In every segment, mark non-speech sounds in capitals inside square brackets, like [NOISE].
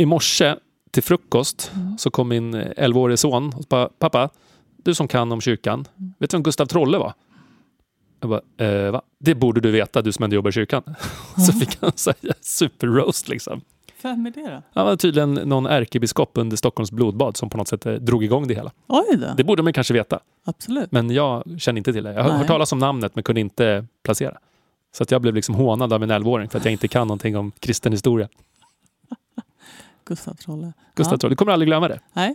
I morse till frukost så kom min 11-årige son och bara, pappa, du som kan om kyrkan, vet du vem Gustav Trolle var? Jag bara, eh, va? Det borde du veta, du som ändå jobbar i kyrkan. [LAUGHS] Så fick han säga superroast liksom. Vem är det då? Han var tydligen någon ärkebiskop under Stockholms blodbad som på något sätt eh, drog igång det hela. Oj då. Det borde man kanske veta, Absolut. men jag känner inte till det. Jag har Nej. hört talas om namnet men kunde inte placera. Så att jag blev liksom hånad av en 11-åring för att jag inte kan någonting om kristen historia. Gustav Trolle. Gustav Ja. Trolle, du kommer aldrig glömma det. Nej.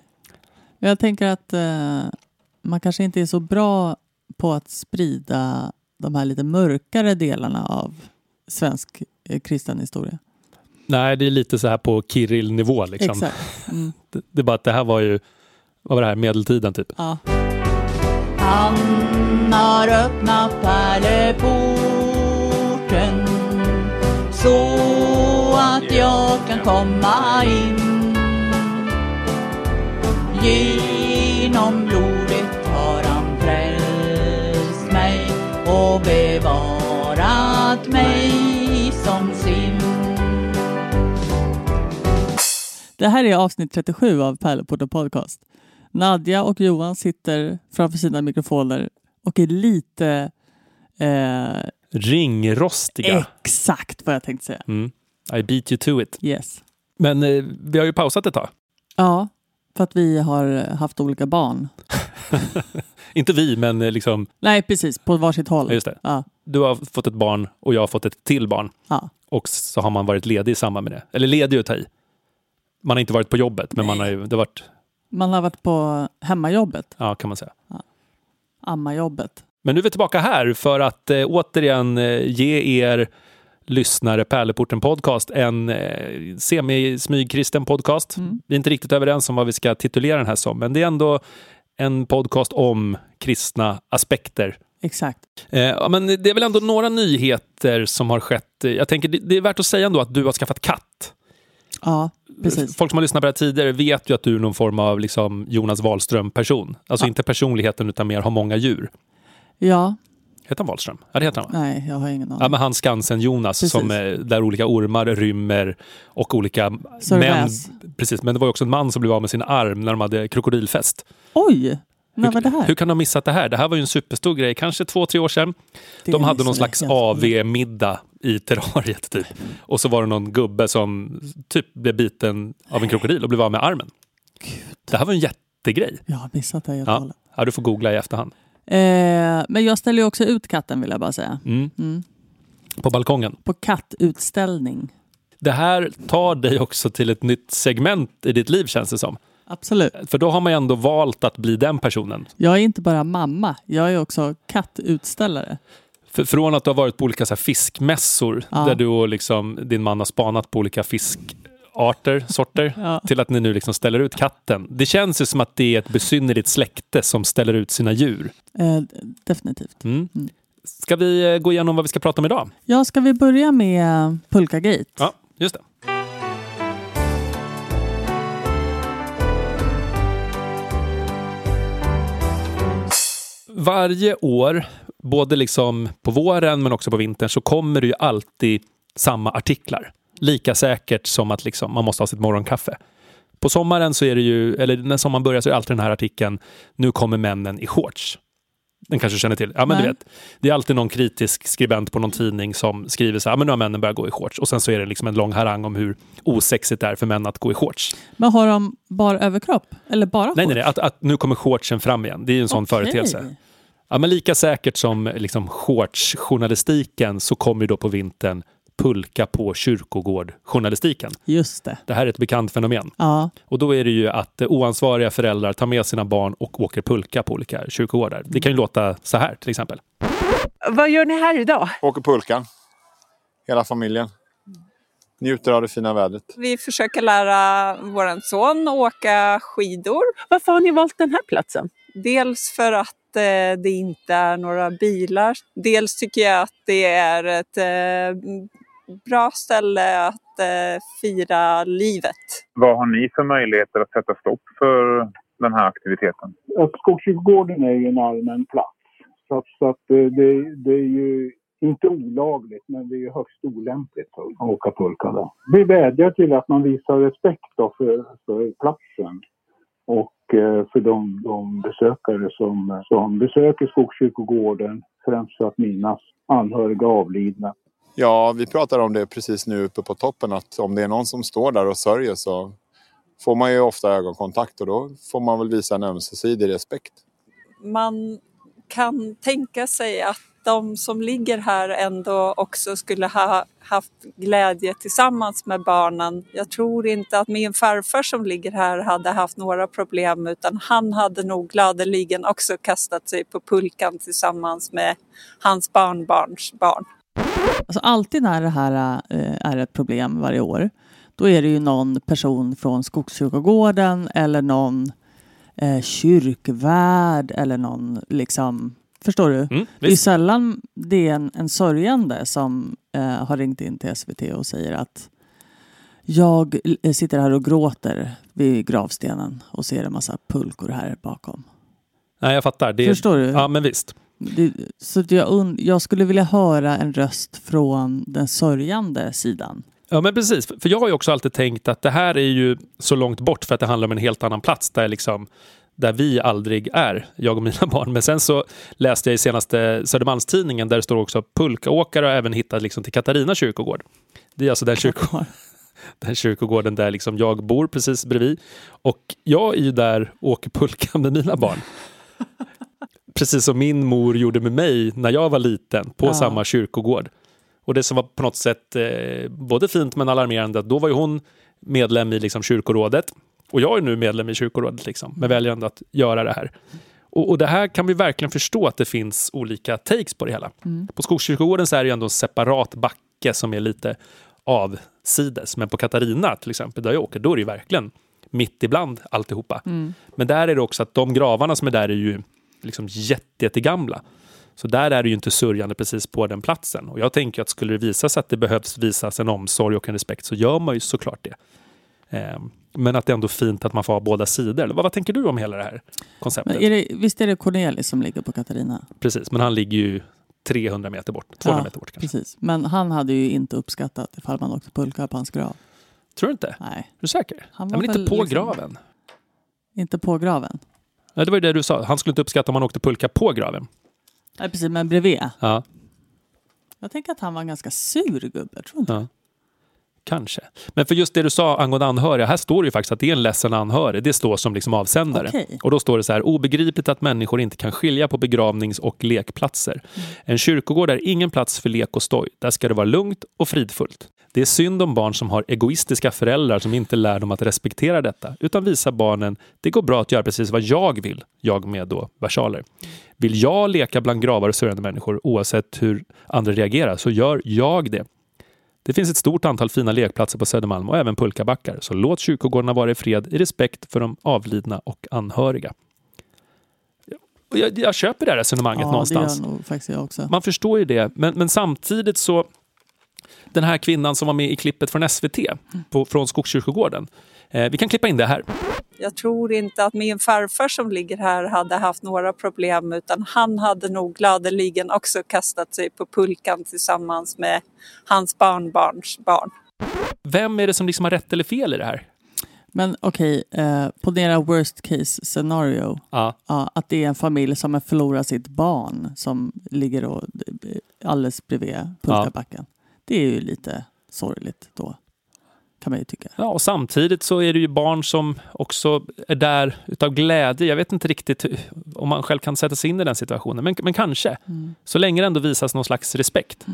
Jag tänker att eh, man kanske inte är så bra på att sprida de här lite mörkare delarna av svensk eh, kristen historia. Nej, det är lite så här på Kirill-nivå. Liksom. Exakt. Mm. [LAUGHS] Det, det är bara att det här var ju, vad var det här, medeltiden typ. Ja. Han har öppnat pärleporten så att jag kan komma in. Genom blodet har han frälst mig och bevarat mig som sin. Det här är avsnitt 37 av Pärleporten Podcast. Nadja och Johan sitter framför sina mikrofoner och är lite eh, Ringrostiga. exakt vad jag tänkte säga. Mm. I beat you to it. Yes. Men eh, vi har ju pausat ett tag. Ja, för att vi har haft olika barn. [LAUGHS] Inte vi, men eh, liksom, Nej, precis. På varsitt håll. ja, just det. Ja, Du har fått ett barn och jag har fått ett till barn. ja. Och så har man varit ledig i samband med det. Eller ledig att ta i. Man har inte varit på jobbet, men man har ju, det har varit, Man har varit på hemmajobbet, ja kan man säga. ammajobbet. Men nu är vi tillbaka här för att eh, återigen eh, ge er lyssnare Pärleporten Podcast en eh, semi-smygkristen podcast. Mm. Vi är inte riktigt överens om vad vi ska titulera den här som, men det är ändå en podcast om kristna aspekter. Exakt. Eh, ja, men det är väl ändå några nyheter som har skett. Jag tänker, det, det är värt att säga ändå att du har skaffat katt. Ja, precis. Folk som har lyssnat på det här tidigare vet ju att du är någon form av liksom Jonas Wahlström-person. Alltså Ja. inte personligheten utan mer har många djur. Ja, Heter han Wahlström? Ja, det heter han va? nej, jag har ingen aning. Ja, men han Skansen-Jonas, Precis. som, eh, där olika ormar rymmer och olika män. Precis, men det var också en man som blev av med sin arm när de hade krokodilfest. Oj! När var det här? Hur kan de ha missat det här? Det här var ju en superstor grej, kanske två, tre år sedan. Det De hade någon slags. AV-middag i terrariet typ. Och så var det någon gubbe som typ blev biten av en krokodil och blev av med armen. Det här var en jättegrej. Jag har missat det helt Ja. Ja, du får googla i efterhand. Eh, men jag ställer också ut katten vill jag bara säga. Mm. Mm. På balkongen. På kattutställning. Det här tar dig också till ett nytt segment i ditt liv känns det som. Absolut. För då har man ju ändå valt att bli den personen. Jag är inte bara mamma, jag är också kattutställare. För, från att du har varit på olika så fiskmässor Ja. där du och liksom, din man har spanat på olika fiskarter, sorter, Ja. till att ni nu liksom ställer ut katten. Det känns ju som att det är ett besynnerligt släkte som ställer ut sina djur. Eh, definitivt. Mm. Mm. Ska vi eh, gå igenom vad vi ska prata om idag? Ja, ska vi börja med Pulkagate? Ja, just det. Varje år, både liksom på våren men också på vintern, så kommer det ju alltid samma artiklar. Lika säkert som att liksom man måste ha sitt morgonkaffe. På sommaren så är det ju, eller när sommaren börjar så är det alltid den här artikeln, nu kommer männen i shorts. Den kanske du känner till? Ja, men du Nej. vet. Det är alltid någon kritisk skribent på någon tidning som skriver så här, "Ja, men nu har männen börjat gå i shorts. Och sen så är det liksom en lång harang om hur osexigt det är för män att gå i shorts. Men har de bara överkropp? Eller bara Nej, nej, shorts? nej. Att, att nu kommer shortsen fram igen. Det är ju en sån Okej. företeelse. Ja, men lika säkert som liksom shortsjournalistiken så kommer ju då på vintern pulka på kyrkogård-journalistiken. Just det. Det här är ett bekant fenomen. Ja, Och då är det ju att eh, oansvariga föräldrar tar med sina barn och åker pulka på olika kyrkogårdar. Det kan ju låta så här till exempel. Vad gör ni här idag? Åker pulkan. Hela familjen. Njuter av det fina vädret. Vi försöker lära vår son åka skidor. Varför har ni valt den här platsen? Dels för att eh, det inte är några bilar. Dels tycker jag att det är ett eh, bra ställe att eh, fira livet. Vad har ni för möjligheter att sätta stopp för den här aktiviteten? att Skogskyrkogården är ju en allmän plats. Så att, så att eh, det, det är ju inte olagligt, men det är ju högst olämpligt att åka pulka där. Vi vädjar till att man visar respekt då för, för platsen och eh, för de, de besökare som, som besöker Skogskyrkogården, främst för att minnas anhöriga avlidna. Ja, vi pratar om det precis nu uppe på toppen att om det är någon som står där och sörjer så får man ju ofta ögonkontakt och då får man väl visa en ömsesidig respekt. Man kan tänka sig att de som ligger här ändå också skulle ha haft glädje tillsammans med barnen. Jag tror inte att min farfar som ligger här hade haft några problem utan han hade nog gladeligen också kastat sig på pulkan tillsammans med hans barnbarns barn. Alltså alltid när det här eh, är ett problem varje år, då är det ju någon person från Skogskyrkogården eller någon eh, kyrkvärd eller någon liksom Förstår du? Mm, det är sällan det är en, en sörjande som eh, har ringt in till SVT och säger att jag eh, sitter här och gråter vid gravstenen och ser en massa pulkor här bakom. Nej, jag fattar. Det Förstår du? Ja, men visst. Det, så jag, und- jag skulle vilja höra en röst från den sörjande sidan. Ja, men precis. För jag har ju också alltid tänkt att det här är ju så långt bort för att det handlar om en helt annan plats där, liksom, där vi aldrig är, jag och mina [LAUGHS] barn. Men sen så läste jag i senaste Södermalmstidningen där det står också pulkaåkare och även hittat liksom till Katarina kyrkogård. Det är alltså den, kyrko, [LAUGHS] den kyrkogården där liksom jag bor precis bredvid. Och jag är ju där och åker pulka med mina barn. Precis som min mor gjorde med mig när jag var liten på Ja. samma kyrkogård. Och det som var på något sätt eh, både fint men alarmerande, att då var ju hon medlem i liksom, kyrkorådet. Och jag är nu medlem i kyrkorådet, liksom, men väljer ändå att göra det här. Och, och det här kan vi verkligen förstå att det finns olika takes på det hela. Mm. På Skogskyrkogården så är det ju ändå en separat backe som är lite avsides. Men på Katarina till exempel, där jag åker, då är det ju verkligen mitt ibland alltihopa. Mm. Men där är det också att de gravarna som är där är ju liksom jätte, jättegamla. Så där är det ju inte sörjande precis på den platsen. Och jag tänker att skulle det visa sig att det behövs visas en omsorg och en respekt så gör man ju såklart det. Ehm, Men att det är ändå fint att man får ha båda sidor. Vad, vad tänker du om hela det här konceptet? Är det, visst är det Cornelis som ligger på Katarina? Precis, men han ligger ju 300 meter bort. 200 Ja, meter bort kanske. Precis. Men han hade ju inte uppskattat ifall man åkte pulka på hans grav. Tror du inte? Nej, Är du säker? Han var men inte på liksom- graven. inte på graven. Ja, det var ju det du sa. Han skulle inte uppskatta om man åkte pulka på graven. Nej, precis, men bredvid. Ja, Jag tänker att han var en ganska sur gubbe, tror inte? ja. Kanske. Men för just det du sa angående anhöriga, här står det ju faktiskt att det är en ledsen anhörig. Det står som liksom avsändare. Okej. Och då står det så här, obegripligt att människor inte kan skilja på begravnings och lekplatser. En kyrkogård är ingen plats för lek och stoj. Där ska det vara lugnt och fridfullt. Det är synd om barn som har egoistiska föräldrar som inte lär dem att respektera detta, utan visar barnen det går bra att göra precis vad jag vill, jag med då versaler. Vill jag leka bland gravar och sörjande människor oavsett hur andra reagerar så gör jag det. Det finns ett stort antal fina lekplatser på Södermalm och även pulkabackar, så låt kyrkogårdarna vara i fred i respekt för de avlidna och anhöriga. Jag, jag köper det här resonemanget Ja, någonstans. det gör nog faktiskt jag också. Man förstår ju det, men, men samtidigt så den här kvinnan som var med i klippet från SVT på, från Skogskyrkogården. Eh, vi kan klippa in det här. Jag tror inte att min farfar som ligger här hade haft några problem utan han hade nog gladeligen också kastat sig på pulkan tillsammans med hans barnbarns barn. Vem är det som liksom har rätt eller fel i det här? Men okej, eh, ponera worst case scenario. Ja, Ja, att det är en familj som har förlorat sitt barn som ligger och, eh, alldeles bredvid pulkabacken. Det är ju lite sorgligt då, kan man ju tycka. Ja, och samtidigt så är det ju barn som också är där utav glädje. Jag vet inte riktigt hur- om man själv kan sätta sig in i den situationen, men, men kanske. Mm. Så länge det ändå visas någon slags respekt.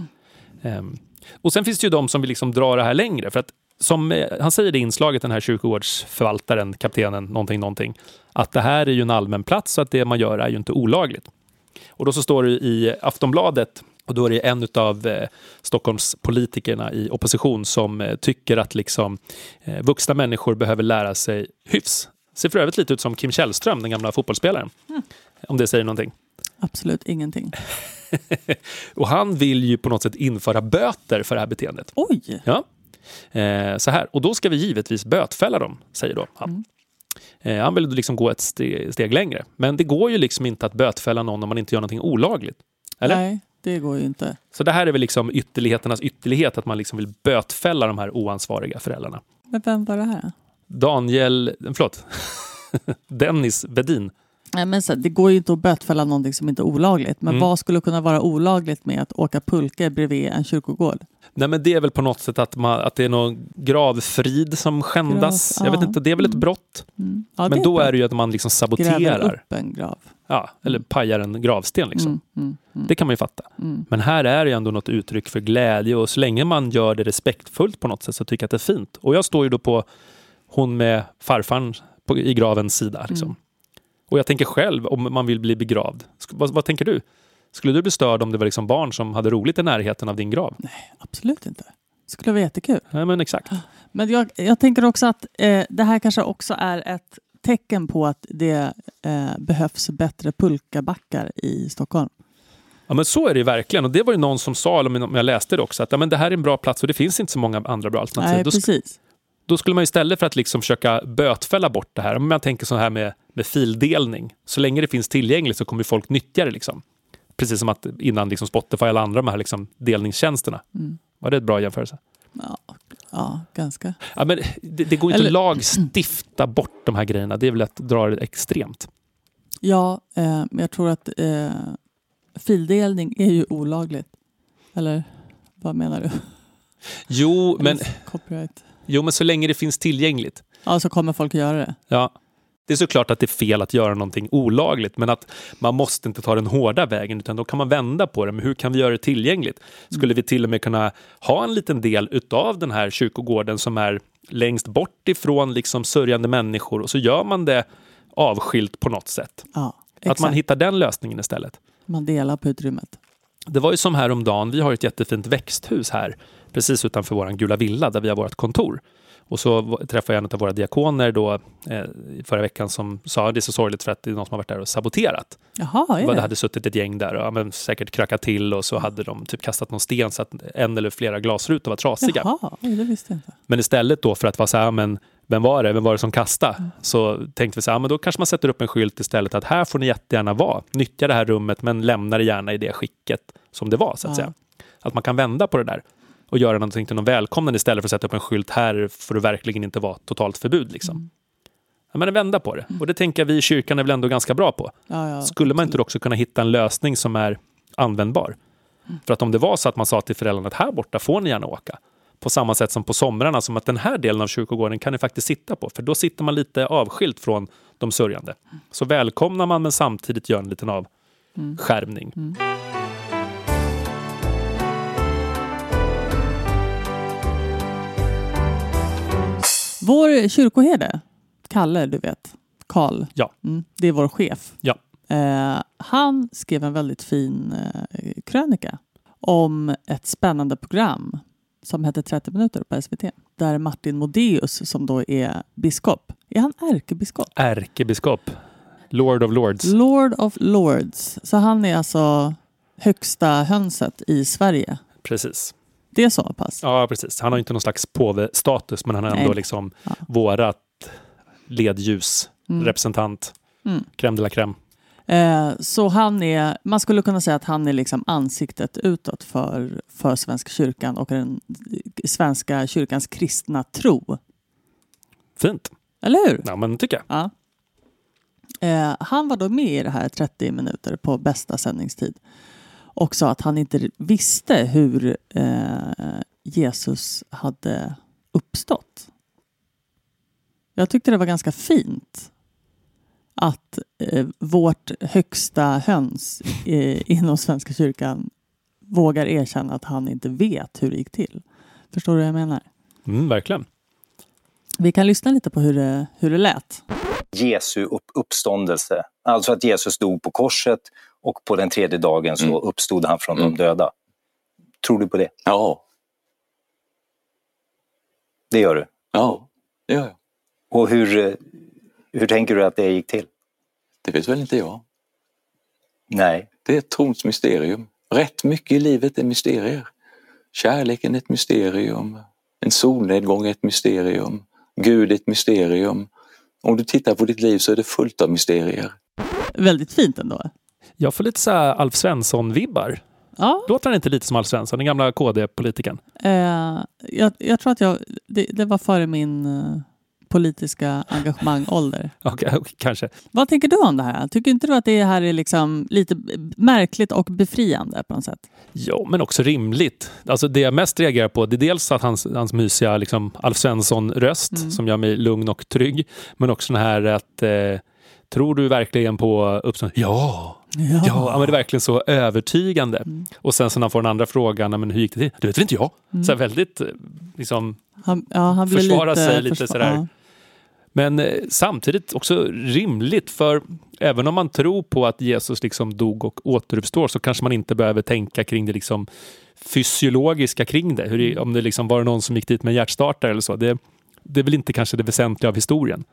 Ehm, och sen finns det ju de som vill liksom dra det här längre. För att som eh, han säger i inslaget, den här kyrkogårdsförvaltaren, kaptenen, någonting, någonting, att det här är ju en allmän plats och att det man gör är ju inte olagligt. Och då så står det i Aftonbladet, och då är det en av eh, Stockholms politikerna i opposition som eh, tycker att liksom, eh, vuxna människor behöver lära sig hyfs. Ser för övrigt lite ut som Kim Källström, den gamla fotbollsspelaren. Om det säger någonting. Absolut ingenting. [LAUGHS] Och han vill ju på något sätt införa böter för det här beteendet. Oj! Ja. Eh, så här. Och då ska vi givetvis bötfälla dem, säger då han. Eh, han vill liksom gå ett steg, steg längre. Men det går ju liksom inte att bötfälla någon om man inte gör någonting olagligt. Eller? Nej, det går ju inte. Så det här är väl liksom ytterligheternas ytterlighet, att man liksom vill bötfälla de här oansvariga föräldrarna. Men vem var det här? Daniel, förlåt, [LAUGHS] Dennis Vedin. Nej, men så, det går ju inte att bötfälla någonting som inte är olagligt. Men Mm. vad skulle kunna vara olagligt med att åka pulka bredvid en kyrkogård? Nej men det är väl på något sätt att, man, att det är någon gravfrid som skändas. Grav, Jag vet inte, det är väl ett brott? Mm. Ja, men då bra. är det ju att man liksom Gräver saboterar. upp en grav. Ja, eller pajar en gravsten liksom. Mm, mm, mm, Det kan man ju fatta. mm. Men här är det ju ändå något uttryck för glädje och så länge man gör det respektfullt på något sätt så tycker jag att det är fint. Och jag står ju då på hon med farfarn på, i gravens sida. Liksom. Och jag tänker själv om man vill bli begravd. Vad, vad tänker du? Skulle du bli störd om det var liksom barn som hade roligt i närheten av din grav? Absolut inte. Det skulle vara jättekul. Nej, men exakt. [GASPS] Men jag, jag tänker också att eh, det här kanske också är ett tecken på att det eh, behövs bättre pulkabackar i Stockholm. Ja, men så är det ju verkligen. Och det var ju någon som sa, eller om jag läste det också, att ja, men det här är en bra plats och det finns inte så många andra bra alternativ. Nej, precis. Då skulle man istället för att liksom försöka bötfälla bort det här, om man tänker så här med, med fildelning, så länge det finns tillgängligt så kommer folk nyttja det. Liksom. Precis som att innan liksom Spotify och alla andra de här liksom delningstjänsterna. Mm. Var det ett bra jämförelse? Ja, ja ganska. Ja, men det, det går inte Eller- att lagstifta bort de här grejerna. Det är väl att dra det extremt. Ja, eh, jag tror att eh, fildelning är ju olagligt. Eller vad menar du? Jo, men, Copyright. Jo, men så länge det finns tillgängligt. Ja, så kommer folk göra det. Ja. Det är såklart att det är fel att göra någonting olagligt, men att man måste inte ta den hårda vägen, utan då kan man vända på det. Men hur kan vi göra det tillgängligt? Skulle vi till och med kunna ha en liten del utav den här kyrkogården som är längst bort ifrån liksom sörjande människor och så gör man det avskilt på något sätt. Ja, Att man hittar den lösningen istället. man delar på utrymmet. Det var ju som häromdagen, vi har ett jättefint växthus här precis utanför vår gula villa där vi har vårt kontor. Och så träffade jag en av våra diakoner då, eh, förra veckan som sa att det är så sorgligt för att det är någon som har varit där och saboterat. Jaha, är Det det? hade suttit ett gäng där och ja, men säkert krökat till och så hade de typ kastat någon sten så att en eller flera glasrutor var trasiga. Jaha, det visste jag inte. Men istället då för att vara så här, men vem var det? Vem var det som kastade? Så tänkte vi så här, men då kanske man sätter upp en skylt istället att här får ni jättegärna vara. Nyttja det här rummet men lämna det gärna i det skicket som det var så att Ja. säga. Att man kan vända på det där och göra någonting till någon välkomnande istället för att sätta upp en skylt här får det verkligen inte vara totalt förbud liksom. Ja, men vända på det. Och det tänker jag vi i kyrkan är väl ändå ganska bra på. Ja, ja, Skulle man inte också kunna hitta en lösning som är användbar? För att om det var så att man sa till föräldrarna att här borta får ni gärna åka. På samma sätt som på somrarna, som att den här delen av kyrkogården kan ni faktiskt sitta på. För då sitter man lite avskilt från de sörjande. Så välkomnar man men samtidigt gör en liten avskärmning. Vår kyrkoherde, Kalle, du vet, Karl, Ja. mm, det är vår chef. Ja. Eh, han skrev en väldigt fin eh, krönika om ett spännande program som heter 30 minuter på SVT. Där Martin Modéus, som då är biskop, är han ärkebiskop? Ärkebiskop. Lord of Lords. Lord of Lords. Så han är alltså högsta hönset i Sverige. Precis. Det är så pass? Ja, precis. Han har inte någon slags påvestatus, men han är Nej. ändå liksom Ja. vårat ledljus, Mm. representant, Mm. crème de la crème. Eh, så han är, man skulle kunna säga att han är liksom ansiktet utåt för, för Svenska kyrkan och den svenska kyrkans kristna tro. Fint. Eller hur? Ja, men tycker jag. Ja. Eh, han var då med i det här 30 minuter på bästa sändningstid och sa att han inte visste hur eh, Jesus hade uppstått. Jag tyckte det var ganska fint att eh, vårt högsta höns eh, inom Svenska kyrkan vågar erkänna att han inte vet hur det gick till. Förstår du vad jag menar? Mm, verkligen. Vi kan lyssna lite på hur det, hur det lät. Jesu upp, uppståndelse. Alltså att Jesus dog på korset och på den tredje dagen så uppstod han från de döda. Tror du på det? Ja, Det gör du. ja, det gör jag. Och hur, eh, hur tänker du att det gick till? Det vet väl inte jag. Nej. Det är ett trons mysterium. Rätt mycket i livet är mysterier. Kärleken är ett mysterium. En solnedgång är ett mysterium. Gud är ett mysterium. Om du tittar på ditt liv så är det fullt av mysterier. Väldigt fint ändå. Jag får lite så här Alf Svensson-vibbar. Ja, Låter han inte lite som Alf Svensson, den gamla KD-politikern? eh, jag, jag tror att jag, det, det var före min eh, politiska engagemang-ålder. [LAUGHS] Okej, okej, kanske. Vad tänker du om det här? Tycker inte du att det här är liksom lite märkligt och befriande på något sätt? Ja, men också rimligt. Alltså det jag mest reagerar på det är dels att hans, hans mysiga liksom, Alf Svensson-röst Mm. som gör mig lugn och trygg. Men också den här att eh, tror du verkligen på uppståndelse? Ja! Ja, ja, men det är verkligen så övertygande. Mm. Och sen så när han får den andra frågan, "Ja, men hur gick det till? Det vet väl inte jag? Mm. Så väldigt, eh, liksom, Han, ja, han Försvara lite, sig lite försva- sådär. ja. Men eh, samtidigt också rimligt för även om man tror på att Jesus liksom dog och återuppstår så kanske man inte behöver tänka kring det liksom fysiologiska kring det. Hur det om det liksom var någon som gick dit med en hjärtstartare eller så. Det, det är väl inte kanske det väsentliga av historien.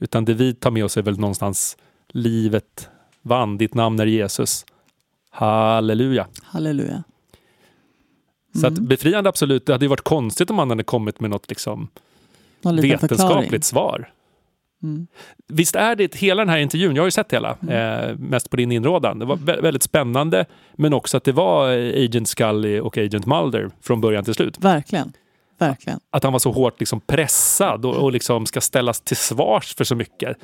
Utan det vi tar med oss är väl någonstans livet vann, ditt namn är Jesus. Halleluja. Halleluja. Så att Mm. befriande absolut, det hade ju varit konstigt om han hade kommit med något liksom vetenskapligt förklaring. svar. Mm. Visst är det hela den här intervjun, jag har ju sett hela, Mm. eh, mest på din inrådan. Det var vä- väldigt spännande, men också att det var eh, Agent Scully och Agent Mulder från början till slut. Verkligen. Verkligen. Att han var så hårt liksom pressad och, och liksom ska ställas till svars för så mycket.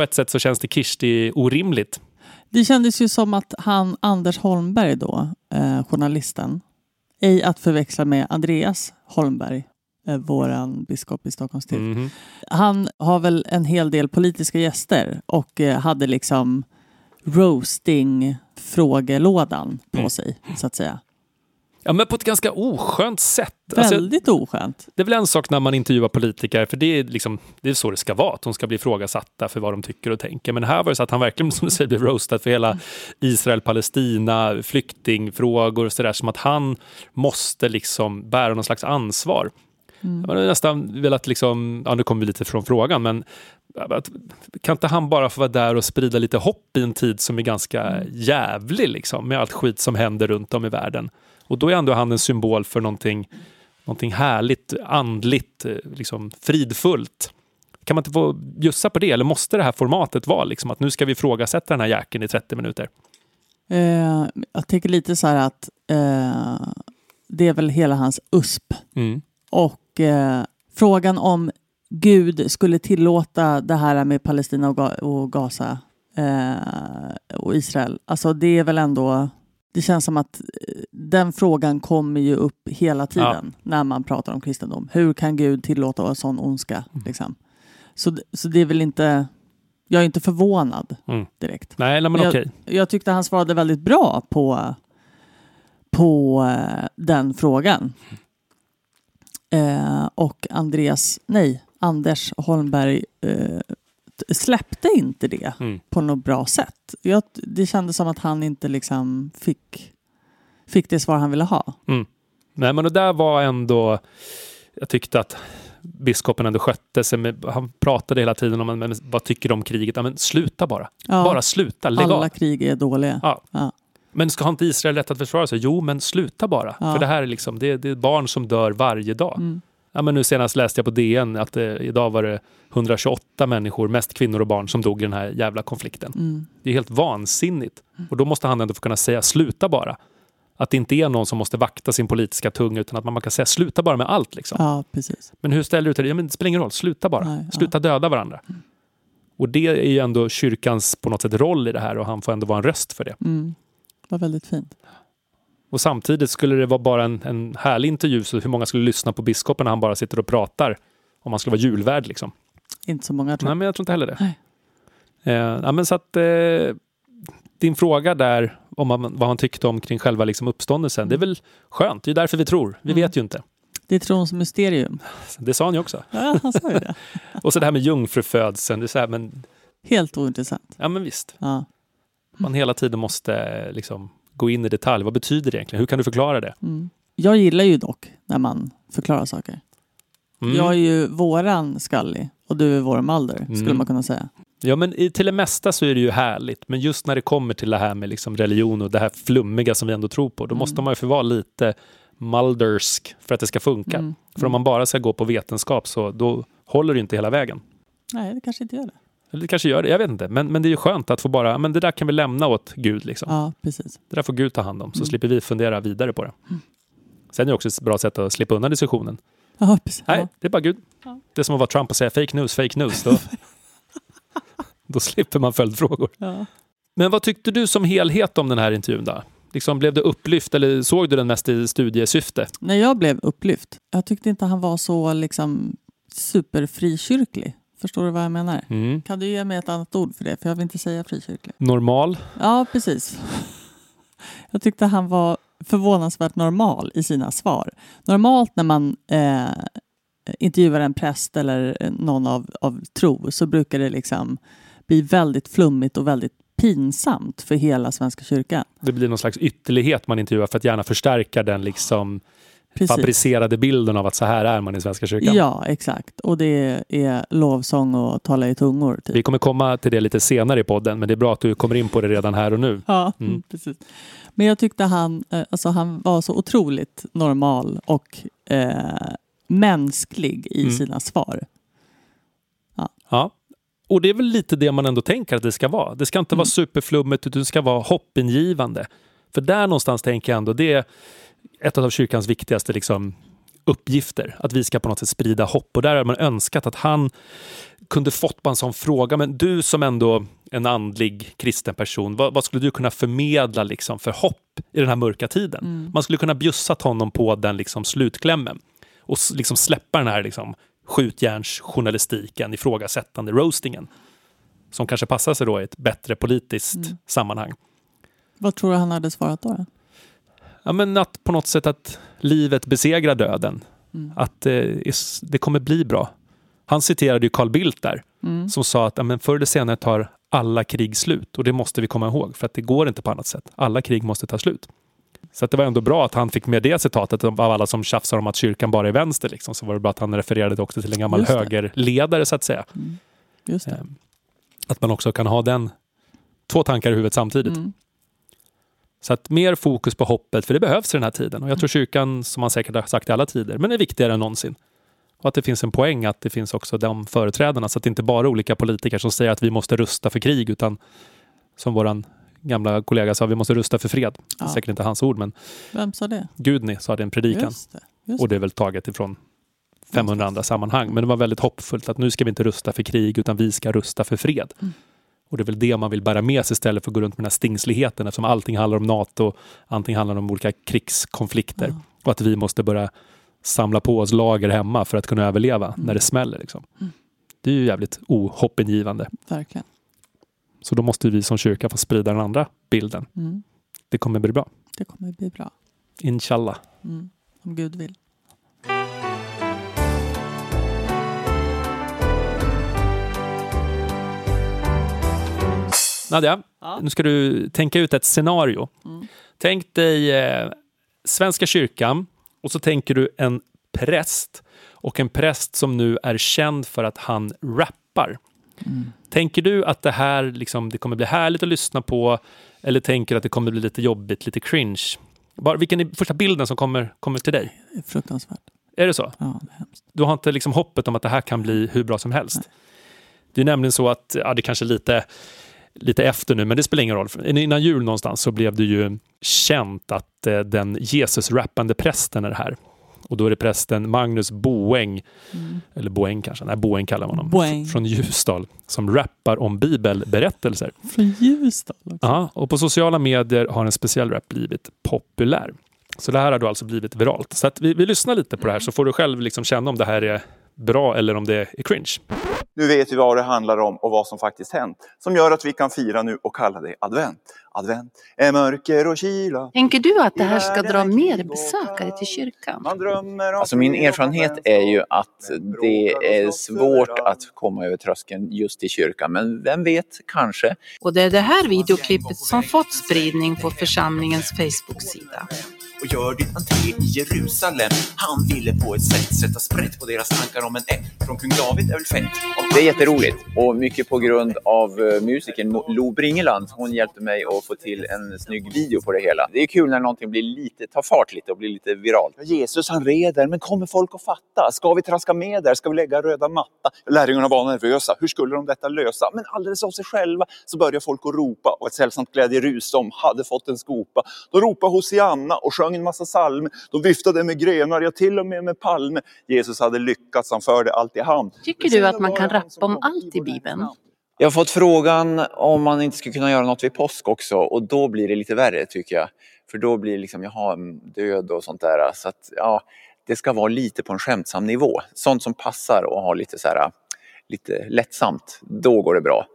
På ett sätt så känns det Kirsti orimligt. Det kändes ju som att han, Anders Holmberg då, eh, journalisten, ej att förväxla med Andreas Holmberg, eh, våran biskop i Stockholms stift. Mhm. Han har väl en hel del politiska gäster och eh, hade liksom roasting-frågelådan på Mm. sig, så att säga. Ja, men på ett ganska oskönt sätt. Alltså, Väldigt oskönt. Det är väl en sak när man intervjuar politiker, för det är, liksom, det är så det ska vara, att de ska bli ifrågasatta för vad de tycker och tänker. Men här var det så att han verkligen, [LAUGHS] som du säger, blev roastad för hela Israel-Palestina, flyktingfrågor och sådär, som att han måste liksom bära någon slags ansvar. Mm. Man har nästan velat, liksom, ja nu kommer vi lite från frågan, men att, kan inte han bara få vara där och sprida lite hopp i en tid som är ganska jävlig, liksom, med allt skit som händer runt om i världen? Och då är ändå han en symbol för någonting, någonting härligt, andligt, eh, liksom fridfullt. Kan man inte få bjussa på det? Eller måste det här formatet vara liksom att nu ska vi ifrågasätta den här jäkeln i 30 minuter? Eh, jag tänker lite så här att eh, det är väl hela hans USP. Mm. Och eh, frågan om Gud skulle tillåta det här med Palestina och, Ga- och Gaza eh, och Israel. Alltså det är väl ändå... Det känns som att eh, den frågan kommer ju upp hela tiden när man pratar om kristendom. Hur kan Gud tillåta en sån ondska? Liksom? Så, så det är väl inte... Jag är inte förvånad Mm. direkt. Nej, nej, men jag, okej. jag tyckte han svarade väldigt bra på, på eh, den frågan. Eh, och Andreas, nej, Anders Holmberg eh, släppte inte det Mm. på något bra sätt. Jag, det kändes som att han inte liksom fick, fick det svar han ville ha. Nej, men det där var ändå... Jag tyckte att biskopen ändå skötte sig. Med, han pratade hela tiden om men, vad tycker du om kriget. Ja, men sluta bara. Ja, Bara sluta. Lägg alla av. krig är dåliga. Ja. Ja. Men ska inte Israel rätt att försvara sig? Jo, men sluta bara. Ja. För det här är liksom, det, det är barn som dör varje dag. Mm. Ja, men nu senast läste jag på DN att eh, idag var det 128 människor, mest kvinnor och barn, som dog i den här jävla konflikten. Mm. Det är helt vansinnigt. Och då måste han ändå få kunna säga sluta bara. Att det inte är någon som måste vakta sin politiska tunga utan att man kan säga sluta bara med allt. Liksom. ja, precis. Men hur ställer du till det? Ja, men det spelar ingen roll, sluta bara. Nej, ja. sluta döda varandra. Och det är ju ändå kyrkans på något sätt roll i det här och han får ändå vara en röst för det. Mm. Var väldigt fint. Och samtidigt skulle det vara bara en, en härlig intervju så hur många skulle lyssna på biskopen när han bara sitter och pratar om han skulle vara julvärd liksom. Inte så många tror Nej, jag. men jag tror inte heller det. Nej. Eh, ja, men så att, eh, din fråga där om man, vad han tyckte om kring själva liksom uppståndelsen, det är väl skönt. Det är därför vi tror. Vi Mm. vet ju inte. Det är trons mysterium. Det sa han ju också. Ja, han sa ju det. [LAUGHS] Och så det här med jungfrufödseln. Det är så här, men, Helt ointressant. ja, men visst. Ja. Man hela tiden måste liksom, gå in i detalj. Vad betyder det egentligen? Hur kan du förklara det? Mm. Jag gillar ju dock när man förklarar saker. Mm. Jag är ju våran Scully och du är vår Mulder, skulle Mm. man kunna säga. Ja, men i, till det mesta så är det ju härligt. Men just när det kommer till det här med liksom religion och det här flummiga som vi ändå tror på, då Mm. måste man ju få vara lite Muldersk för att det ska funka. Mm. För om man bara ska gå på vetenskap så då håller det inte hela vägen. Nej, det kanske inte gör det. Eller det kanske gör det, jag vet inte. Men, men det är ju skönt att få bara, men det där kan vi lämna åt Gud. Liksom. Ja, precis. Det där får Gud ta hand om, så Mm. slipper vi fundera vidare på det. Sen är det också ett bra sätt att slippa undan diskussionen. Ja, precis. Nej, Ja. det är bara Gud. Det är som att vara Trump och säga fake news, fake news. Då, [LAUGHS] då slipper man följdfrågor. Ja. Men vad tyckte du som helhet om den här intervjun då? Liksom, blev det upplyft eller såg du den mest i studiesyfte? När jag blev upplyft, jag tyckte inte han var så liksom superfrikyrklig. Förstår du vad jag menar? Mm. Kan du ge mig ett annat ord för det? För jag vill inte säga frikyrklig. Normal? Ja, precis. Jag tyckte han var förvånansvärt normal i sina svar. Normalt när man eh, intervjuar en präst eller någon av, av tro så brukar det liksom bli väldigt flummigt och väldigt pinsamt för hela Svenska kyrkan. Det blir någon slags ytterlighet man intervjuar för att gärna förstärka den liksom Precis. fabricerade bilden av att så här är man i Svenska kyrkan. Ja, exakt. Och det är lovsång och tala i tungor. Typ. Vi kommer komma till det lite senare i podden, men det är bra att du kommer in på det redan här och nu. Ja, Mm. [LAUGHS] precis. Men jag tyckte han, eh, alltså han var så otroligt normal och eh, mänsklig i Mm. sina svar. Ja. Och det är väl lite det man ändå tänker att det ska vara. Det ska inte vara superflummigt, utan det ska vara hoppingivande. För där någonstans tänker jag ändå, det är ett av kyrkans viktigaste liksom, uppgifter. Att vi ska på något sätt sprida hopp. Och där har man önskat att han kunde fått på en sån fråga. Men du som ändå en andlig kristen person, vad, vad skulle du kunna förmedla liksom, för hopp i den här mörka tiden? Mm. Man skulle kunna bjussat honom på den liksom, slutklämmen och liksom släppa den här liksom, skjutjärnsjournalistiken, ifrågasättande roastingen som kanske passar sig då i ett bättre politiskt Mm. sammanhang. Vad tror du han hade svarat då? Ja, men att på något sätt att livet besegrar döden. Mm. Att eh, det kommer bli bra. Han citerade ju Carl Bildt där Mm. som sa att ja, men förr eller senare tar alla krig slut och det måste vi komma ihåg för att det går inte på annat sätt. Alla krig måste ta slut. Så att det var ändå bra att han fick med det citatet av alla som tjafsar om att kyrkan bara är vänster. Liksom. Så var det bra att han refererade det också till en gammal högerledare så att säga. Det. Eh, Att man också kan ha den två tankar i huvudet samtidigt. Mm. Så att mer fokus på hoppet, för det behövs i den här tiden. Och jag tror kyrkan, som man säkert har sagt i alla tider, men är viktigare än någonsin. Och att det finns en poäng att det finns också de företrädarna, så att det inte bara är olika politiker som säger att vi måste rusta för krig, utan som våran gamla kollega sa, vi måste rusta för fred. Det är Ja. säkert inte hans ord, men Vem sa det? Gudni sa det i en predikan. Just det. Just Och det är väl taget ifrån 500 andra sammanhang. Men det var väldigt hoppfullt att nu ska vi inte rusta för krig utan vi ska rusta för fred. Mm. Och det är väl det man vill bära med sig istället för att gå runt med den här stingsligheten eftersom allting handlar om NATO, allting handlar om olika krigskonflikter. Ja. Och att vi måste börja samla på oss lager hemma för att kunna överleva Mm. när det smäller. Liksom. Mm. Det är ju jävligt ohoppingivande. Verkligen. Så då måste vi som kyrka få sprida den andra bilden. Mm. Det kommer bli bra. Det kommer bli bra. Inshallah. Mm. Om Gud vill. Nadja, Ja. nu ska du tänka ut ett scenario. Mm. Tänk dig eh, Svenska kyrkan och så tänker du en präst och en präst som nu är känd för att han rappar. Mm. Tänker du att det här liksom, det kommer bli härligt att lyssna på eller tänker du att det kommer bli lite jobbigt, lite cringe? Bara, vilken är första bilden som kommer, kommer till dig? Det är fruktansvärt. Är det så? Ja, det är hemskt. Du har inte liksom hoppet om att det här kan bli hur bra som helst? Det är nämligen så att, ja det kanske är lite, lite efter nu, men det spelar ingen roll. Innan jul någonstans så blev det ju känt att eh, den Jesus-rappande prästen är här. Och då är det prästen Magnus Boäng, Mm. eller Boäng kanske, nej Boäng kallar man honom, Boäng. från Ljusdal, som rappar om bibelberättelser. Från Ljusdal också. Ja, och på sociala medier har en speciell rap blivit populär. Så det här har då alltså blivit viralt. Så vi, vi lyssnar lite på det här så får du själv liksom känna om det här är bra eller om det är cringe. Nu vet vi vad det handlar om och vad som faktiskt hänt. Som gör att vi kan fira nu och kalla det advent. Advent är mörker och kyla. Tänker du att det här ska dra mer besökare till kyrkan? Man drömmer om Alltså min erfarenhet är ju att det är svårt att komma över tröskeln just i kyrkan, men vem vet, kanske. Och det är det här videoklippet som fått spridning på församlingens Facebook-sida. Och gör din entré i Jerusalem. Han ville på ett sätt sätta sprätt på deras tankar om en ett från kung David är väl fett. Det är jätteroligt och mycket på grund av eh, musikern Lo Bringeland. Hon hjälpte mig att få till en snygg video på det hela. Det är kul när någonting blir lite, tar fart lite och blir lite viralt. Jesus han reder, men kommer folk att fatta? Ska vi traska med där? Ska vi lägga röda matta? Lärjungarna var nervösa. Hur skulle de detta lösa? Men alldeles av sig själva så börjar folk att ropa och ett sällsamt glädjerus de hade fått en skopa. De ropade Hosianna och sjöng en massa psalmer. De viftade med grenar, ja till och med med palmer. Jesus hade lyckats, han förde allt i hamn. Tycker du att man kan rappa om allt i Bibeln? Jag har fått frågan om man inte skulle kunna göra något vid påsk också och då blir det lite värre tycker jag. För då blir det liksom, jaha, död och sånt där. Så att, ja, det ska vara lite på en skämtsam nivå. Sånt som passar och ha lite så här, lite lättsamt. Då går det bra.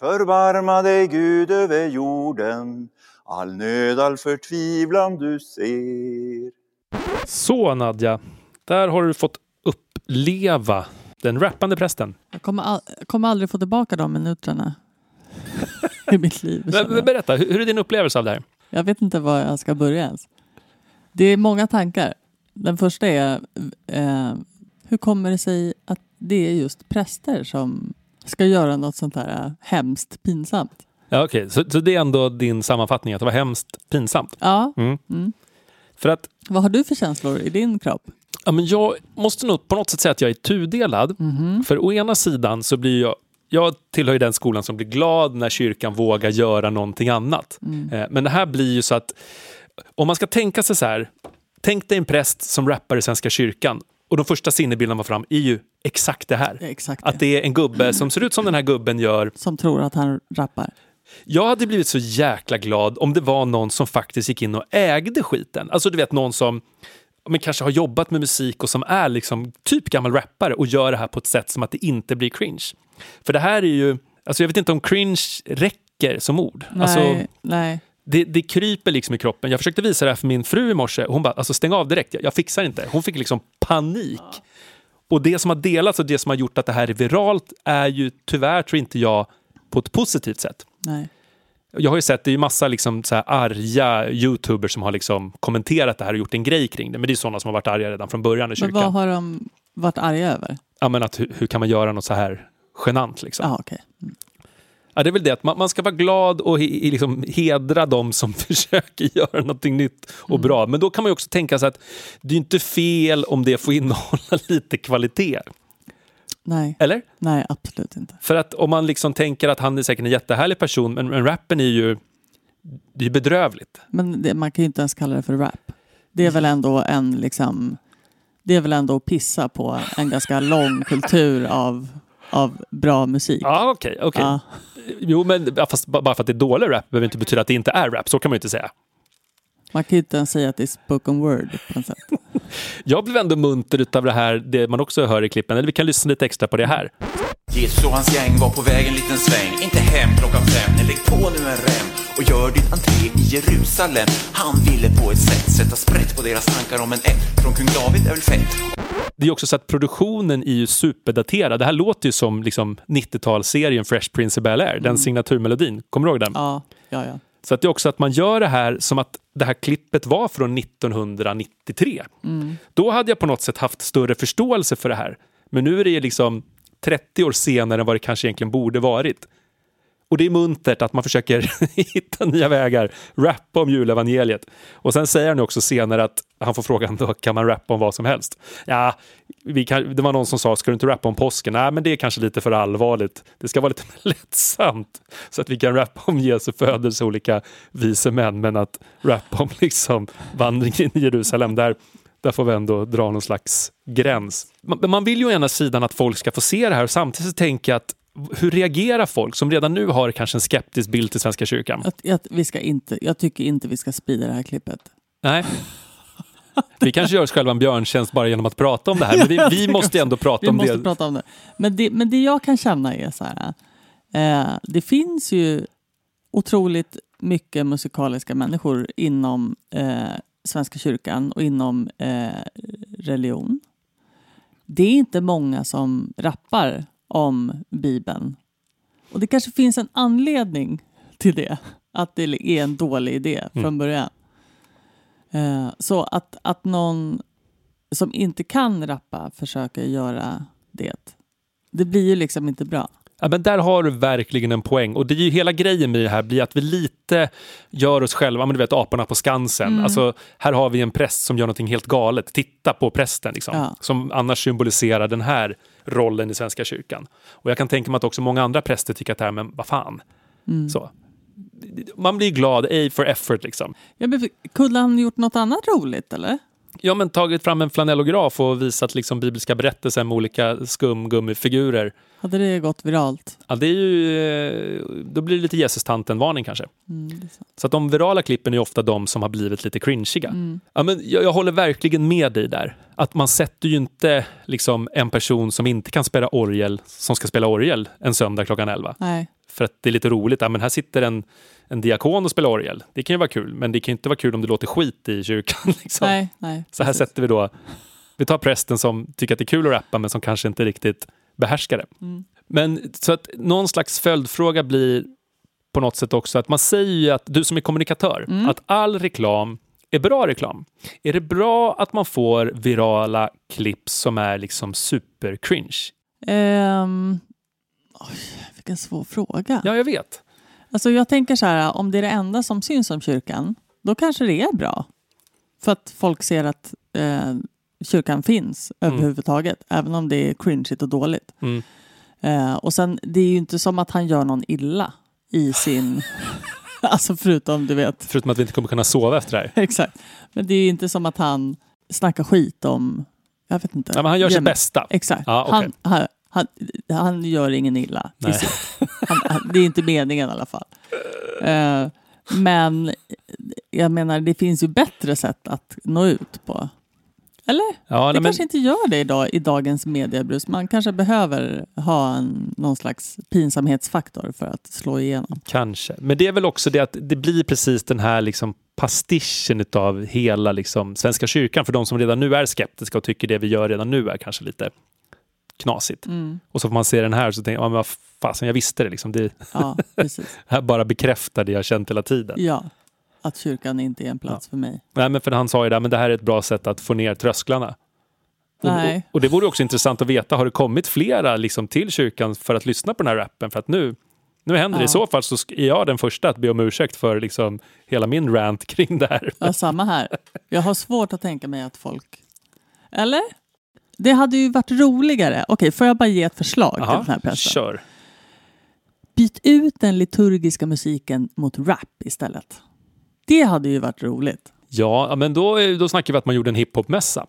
Förbarma dig Gud över jorden, all nöd, all förtvivlan du ser. Så Nadja, där har du fått uppleva den rappande prästen. Jag kommer, all, kommer aldrig få tillbaka de minuterna [LAUGHS] i mitt liv. Men, men berätta, hur hur är din upplevelse av det här? Jag vet inte var jag ska börja ens. Det är många tankar. Den första är, eh, hur kommer det sig att det är just präster som ska göra något sånt här eh, hemskt pinsamt? Ja, okej. Så, så det är ändå din sammanfattning, att det var hemskt pinsamt? Ja. Mm. Mm. För att Vad har du för känslor i din kropp? Ja, men jag måste nog på något sätt säga att jag är tudelad. För å ena sidan så blir jag jag tillhör ju den skolan som blir glad när kyrkan vågar göra någonting annat. Mm. Eh, Men det här blir ju så att om man ska tänka sig så här. Tänk dig en präst som rappar i Svenska kyrkan och de första sinnebilderna man fram är ju exakt det här. Exakt Att det är en gubbe som ser ut som den här gubben gör. Som tror att han rappar. Jag hade blivit så jäkla glad om det var någon som faktiskt gick in och ägde skiten. Alltså du vet någon som men kanske har jobbat med musik och som är liksom typ gammal rappare och gör det här på ett sätt som att det inte blir cringe. För det här är ju, alltså jag vet inte om cringe räcker som ord. Nej, Alltså, nej. det, det kryper liksom i kroppen. Jag försökte visa det här för min fru i morse hon bara, alltså stäng av direkt, jag, jag fixar inte. Hon fick liksom panik. Och det som har delats och det som har gjort att det här är viralt är ju tyvärr, tror inte jag, på ett positivt sätt. Nej. Jag har ju sett, det är ju massa liksom så här arga youtubers som har liksom kommenterat det här och gjort en grej kring det. Men det är sådana som har varit arga redan från början i Men kyrkan. vad har de varit arga över? Ja, men att, hur, hur kan man göra något så här genant? Liksom? Ja, okej. Ja, det är väl det, att man, man ska vara glad och he, liksom hedra de som [LAUGHS] försöker göra någonting nytt och Mm. bra. Men då kan man ju också tänka sig att det är inte fel om det får innehålla [LAUGHS] lite kvalitet. Nej. Eller? Nej, absolut inte. För att om man liksom tänker att han är säkert en jättehärlig person, men, men rappen är ju det är bedrövligt. Men det, man kan ju inte ens kalla det för rap. Det är väl ändå en liksom... Det är väl ändå att pissa på en ganska lång kultur av, av bra musik. Ja, okej. okej. Ja. Jo, men fast ba- bara för att det är dålig rap behöver inte betyda att det inte är rap. Så kan man ju inte säga. Man kan ju inte ens säga att det är spoken word på något sätt. [LAUGHS] Jag blev ändå munter utav det här, det man också hör i klippen. Eller vi kan lyssna lite extra på det här. Jesus och hans gäng var på väg en liten sväng Inte hem klockan fem, nej lägg på nu en rem Och gör din entré i Jerusalem Han ville på ett sätt sätta sprätt på deras tankar om en ett Från kung David är väl fett Det är också så att produktionen är ju superdaterad. Det här låter ju som liksom 90-talsserien Fresh Prince of Bel-Air, den signaturmelodin. Kommer du ihåg den? Ja, ja, ja. Så att det är också att man gör det här som att det här klippet var från 1993. Mm. Då hade jag på något sätt haft större förståelse för det här. Men nu är det liksom 30 år senare än vad det kanske egentligen borde varit. Och det är muntert att man försöker [LAUGHS] hitta nya vägar, rappa om julevangeliet. Och sen säger han också senare att han får frågan då, kan man rappa om vad som helst? Ja, vi kan, det var någon som sa, ska du inte rappa om påsken? Nej, men det är kanske lite för allvarligt. Det ska vara lite mer [LAUGHS] lättsamt så att vi kan rappa om Jesu födelse, olika vise män, men att rappa om liksom vandringen i Jerusalem, där, där får vi ändå dra någon slags gräns. Man, men man vill ju å ena sidan att folk ska få se det här och samtidigt så tänker jag att hur reagerar folk som redan nu har kanske en skeptisk bild till Svenska kyrkan? Att, att vi ska inte, jag tycker inte vi ska sprida det här klippet. Nej. Vi kanske gör oss själva en björntjänst bara genom att prata om det här, men vi, vi [LAUGHS] måste ändå prata vi om måste det. Prata om det. Men, det. Men det jag kan känna är så här. Eh, det finns ju otroligt mycket musikaliska människor inom eh, Svenska kyrkan och inom eh, religion. Det är inte många som rappar om Bibeln. Och det kanske finns en anledning till det. Att det är en dålig idé från Mm. början. Eh, så att, att någon som inte kan rappa försöker göra det, det blir ju liksom inte bra. Ja, men där har du verkligen en poäng. Och det är ju hela grejen med det här blir att vi lite gör oss själva, men du vet aporna på Skansen. Mm. Alltså, här har vi en präst som gör någonting helt galet. Titta på prästen, liksom, Ja. som annars symboliserar den här rollen i Svenska kyrkan. Och jag kan tänka mig att också många andra präster tycker att det här, men vad fan. Mm. Så. Man blir glad, A for effort liksom. Ja, kunde han gjort något annat roligt eller? Ja, men tagit fram en flanellograf och visat liksom bibliska berättelser med olika skumgummifigurer. Hade det gått viralt? Ja, det är ju, eh, då blir det lite Jesus-tanten-varning kanske. Mm. Så att de virala klippen är ofta de som har blivit lite cringiga. Mm. Ja, men jag, jag håller verkligen med dig där. Att man sätter ju inte liksom, en person som inte kan spela orgel som ska spela orgel en söndag klockan 11. Nej. För att det är lite roligt. Ja, men här sitter en, en diakon och spelar orgel. Det kan ju vara kul, men det kan ju inte vara kul om det låter skit i kyrkan. [LAUGHS] Liksom. Nej, nej. Så här precis. sätter vi då, vi tar prästen som tycker att det är kul att rappa men som kanske inte riktigt behärskar det. Mm. Men så att någon slags följdfråga blir på något sätt också att man säger ju att du som är kommunikatör, Mm. att all reklam är bra reklam. Är det bra att man får virala klipp som är liksom super cringe? Ehm, oj, vilken svår fråga. Ja, jag vet. Alltså jag tänker så här, om det är det enda som syns om kyrkan, då kanske det är bra. För att folk ser att eh, kyrkan finns Mm. överhuvudtaget, även om det är cringeigt och dåligt. Mm. Eh, och sen, det är ju inte som att han gör någon illa i sin... [LAUGHS] alltså förutom, du vet. Förutom att vi inte kommer kunna sova efter det här. Exakt. Men det är ju inte som att han snackar skit om... Jag vet inte. Ja, men han gör sitt bästa. Exakt. Ja, okej. han, han, han, han gör ingen illa. Nej. Han, han, det är inte meningen i alla fall. Eh, men jag menar, det finns ju bättre sätt att nå ut på. Eller? Ja, det men- kanske inte gör det idag, i dagens mediebrus. Man kanske behöver ha en, någon slags pinsamhetsfaktor för att slå igenom. Kanske. Men det är väl också det att det blir precis den här liksom pastischen av hela liksom Svenska kyrkan för de som redan nu är skeptiska och tycker det vi gör redan nu är kanske lite knasigt. Mm. Och så får man se den här och så tänker man, ja, vad fasen, jag visste det. Liksom. Det Ja, [LAUGHS] här bara bekräftar det jag känt hela tiden. Ja, att kyrkan inte är en plats för mig. Nej, men för han sa ju det, men det här är ett bra sätt att få ner trösklarna. Och, och, Nej. och det vore också intressant att veta, har det kommit flera liksom, till kyrkan för att lyssna på den här rappen? För att nu, nu händer det. Ja. I så fall så är jag den första att be om ursäkt för liksom, hela min rant kring det här. Ja, samma här. Jag har svårt att tänka mig att folk... Eller? Det hade ju varit roligare. Okej, får jag bara ge ett förslag till den här prästen? kör. Byt ut den liturgiska musiken mot rap istället. Det hade ju varit roligt. Ja, men då, då snackar vi att man gjorde en hiphopmässa.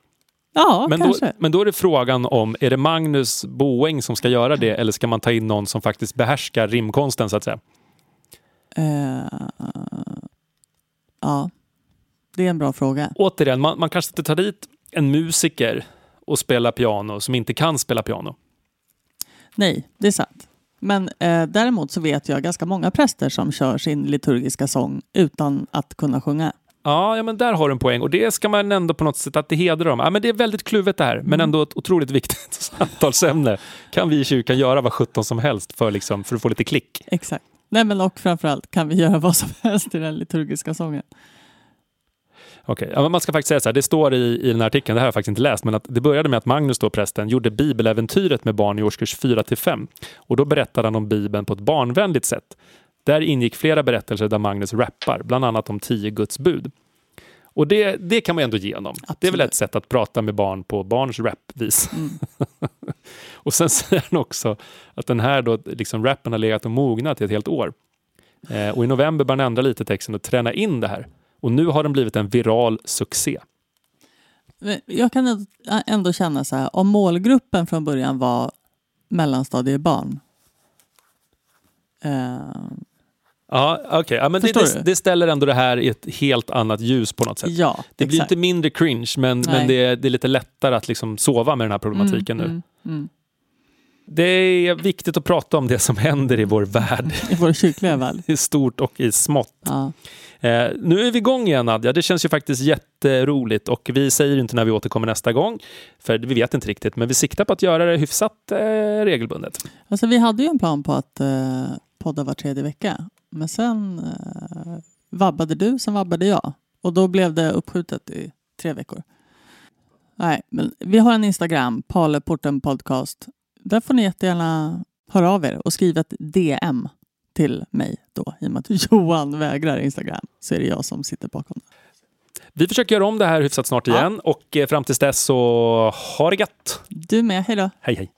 Ja, men, då, kanske. men då är det frågan om, är det Magnus Boeng som ska göra det eller ska man ta in någon som faktiskt behärskar rimkonsten så att säga? Eh, ja, det är en bra fråga. Återigen, man, man kanske inte tar dit en musiker och spelar piano som inte kan spela piano. Nej, det är sant. Men eh, däremot så vet jag ganska många präster som kör sin liturgiska sång utan att kunna sjunga. Ja, ja, men där har du en poäng. Och det ska man ändå på något sätt att det hedrar dem. Ja, men det är väldigt kluvet det här, men ändå ett otroligt viktigt [LAUGHS] samtalsämne. Kan vi i kyrkan göra vad sjutton som helst för, liksom, för att få lite klick? Exakt. Nej, men och framförallt kan vi göra vad som [LAUGHS] helst i den liturgiska sången. Okej, ja, men man ska faktiskt säga så här, det står i, i den här artikeln, det här har jag faktiskt inte läst, men att det började med att Magnus då, prästen, gjorde bibeläventyret med barn i årskurs 4 till 5. Och då berättade han om Bibeln på ett barnvänligt sätt. Där ingick flera berättelser där Magnus rappar, bland annat om tio Guds bud. Och det, det kan man ändå ge honom. Det är väl ett sätt att prata med barn på barns rapvis. [LAUGHS] och sen säger han också att den här då, liksom rappen har legat och mognat i ett helt år. Eh, och i november började han ändra lite texten och träna in det här. Och nu har den blivit en viral succé. Jag kan ändå- känna så här, om målgruppen från början var mellanstadiebarn. Eh, Ja, okej. Ja, men det, det, det ställer ändå det här i ett helt annat ljus på något sätt. Ja, det blir exakt. inte mindre cringe, men, men det, är, det är lite lättare att liksom sova med den här problematiken Mm, nu. mm, mm. Det är viktigt att prata om det som händer i vår värld. I vår kyrkliga värld. [LAUGHS] I stort och i smått. Ja. Eh, nu är vi igång igen Nadja, det känns ju faktiskt jätteroligt och vi säger inte när vi återkommer nästa gång, för vi vet inte riktigt, men vi siktar på att göra det hyfsat eh, regelbundet. Alltså, vi hade ju en plan på att eh, podda var tredje vecka. Men sen eh, vabbade du, sen vabbade jag. Och då blev det uppskjutet i tre veckor. Nej, men vi har en Instagram, Paleporten Podcast. Där får ni jättegärna höra av er och skriva ett DM till mig då. I och med att [LAUGHS] Johan vägrar Instagram så är det jag som sitter bakom. det. Vi försöker göra om det här hyfsat snart igen och eh, fram tills dess så ha det gött. Du med, hej då. Hej hej.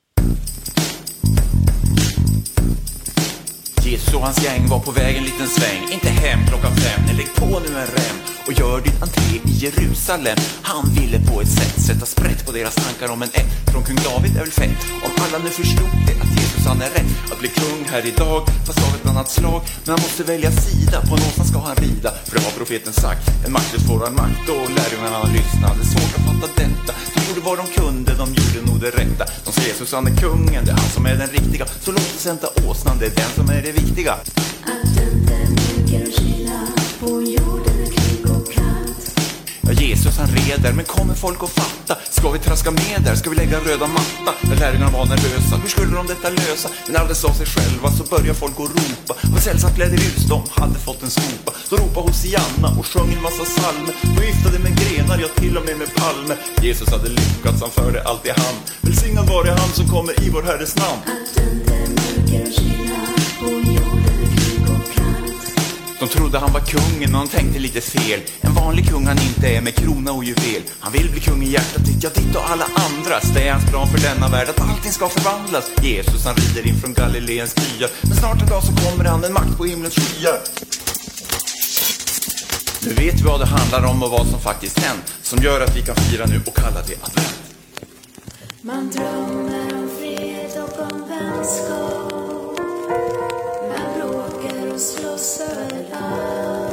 Jesus och hans gäng var på väg en liten sväng. Inte hem klockan fem, nej lägg på nu en rem. Och gör din entré i Jerusalem. Han ville på ett sätt sätta sprätt på deras tankar om en ett Från kung David är väl fett Om alla nu förstod det, att Jesus han är rätt. Att bli kung här idag, fast av ett annat slag. Men han måste välja sida, på någonstans ska han rida. För det har profeten sagt, en maktlös får han makt Och lärjungarna lyssnade, svårt att fatta detta gjorde vad de kunde, de gjorde nog det rätta. De säger Susanne är kungen, det är han som är den riktiga. Så låt oss hämta åsnan, det är den som är det viktiga. Ja, Jesus han reder, men kommer folk att fatta? Ska vi traska med där? Ska vi lägga röda matta? När lärjungarna var nervösa, hur skulle de detta lösa? Men alldeles av sig själva så börjar folk att ropa. Vad sällsamt glädjer ljus, de hade fått en skopa. De ropade Hosianna och sjöng en massa psalmer De viftade med grenar, ja till och med med palmer. Jesus hade lyckats, han förde allt i hand. Välsignad vare han som kommer i vår Herres namn. De trodde han var kungen och de tänkte lite fel. En vanlig kung han inte är med krona och juvel. Han vill bli kung i hjärtat ditt, ja ditt och alla andras. Det är hans plan för denna värld att allting ska förvandlas. Jesus han rider in från Galileens byar Men snart en dag så kommer han med makt på himlens skyar. Nu vet vi vad det handlar om och vad som faktiskt hänt Som gör att vi kan fira nu och kalla det advent. Man drömmer om fred och om vänskap. so alive.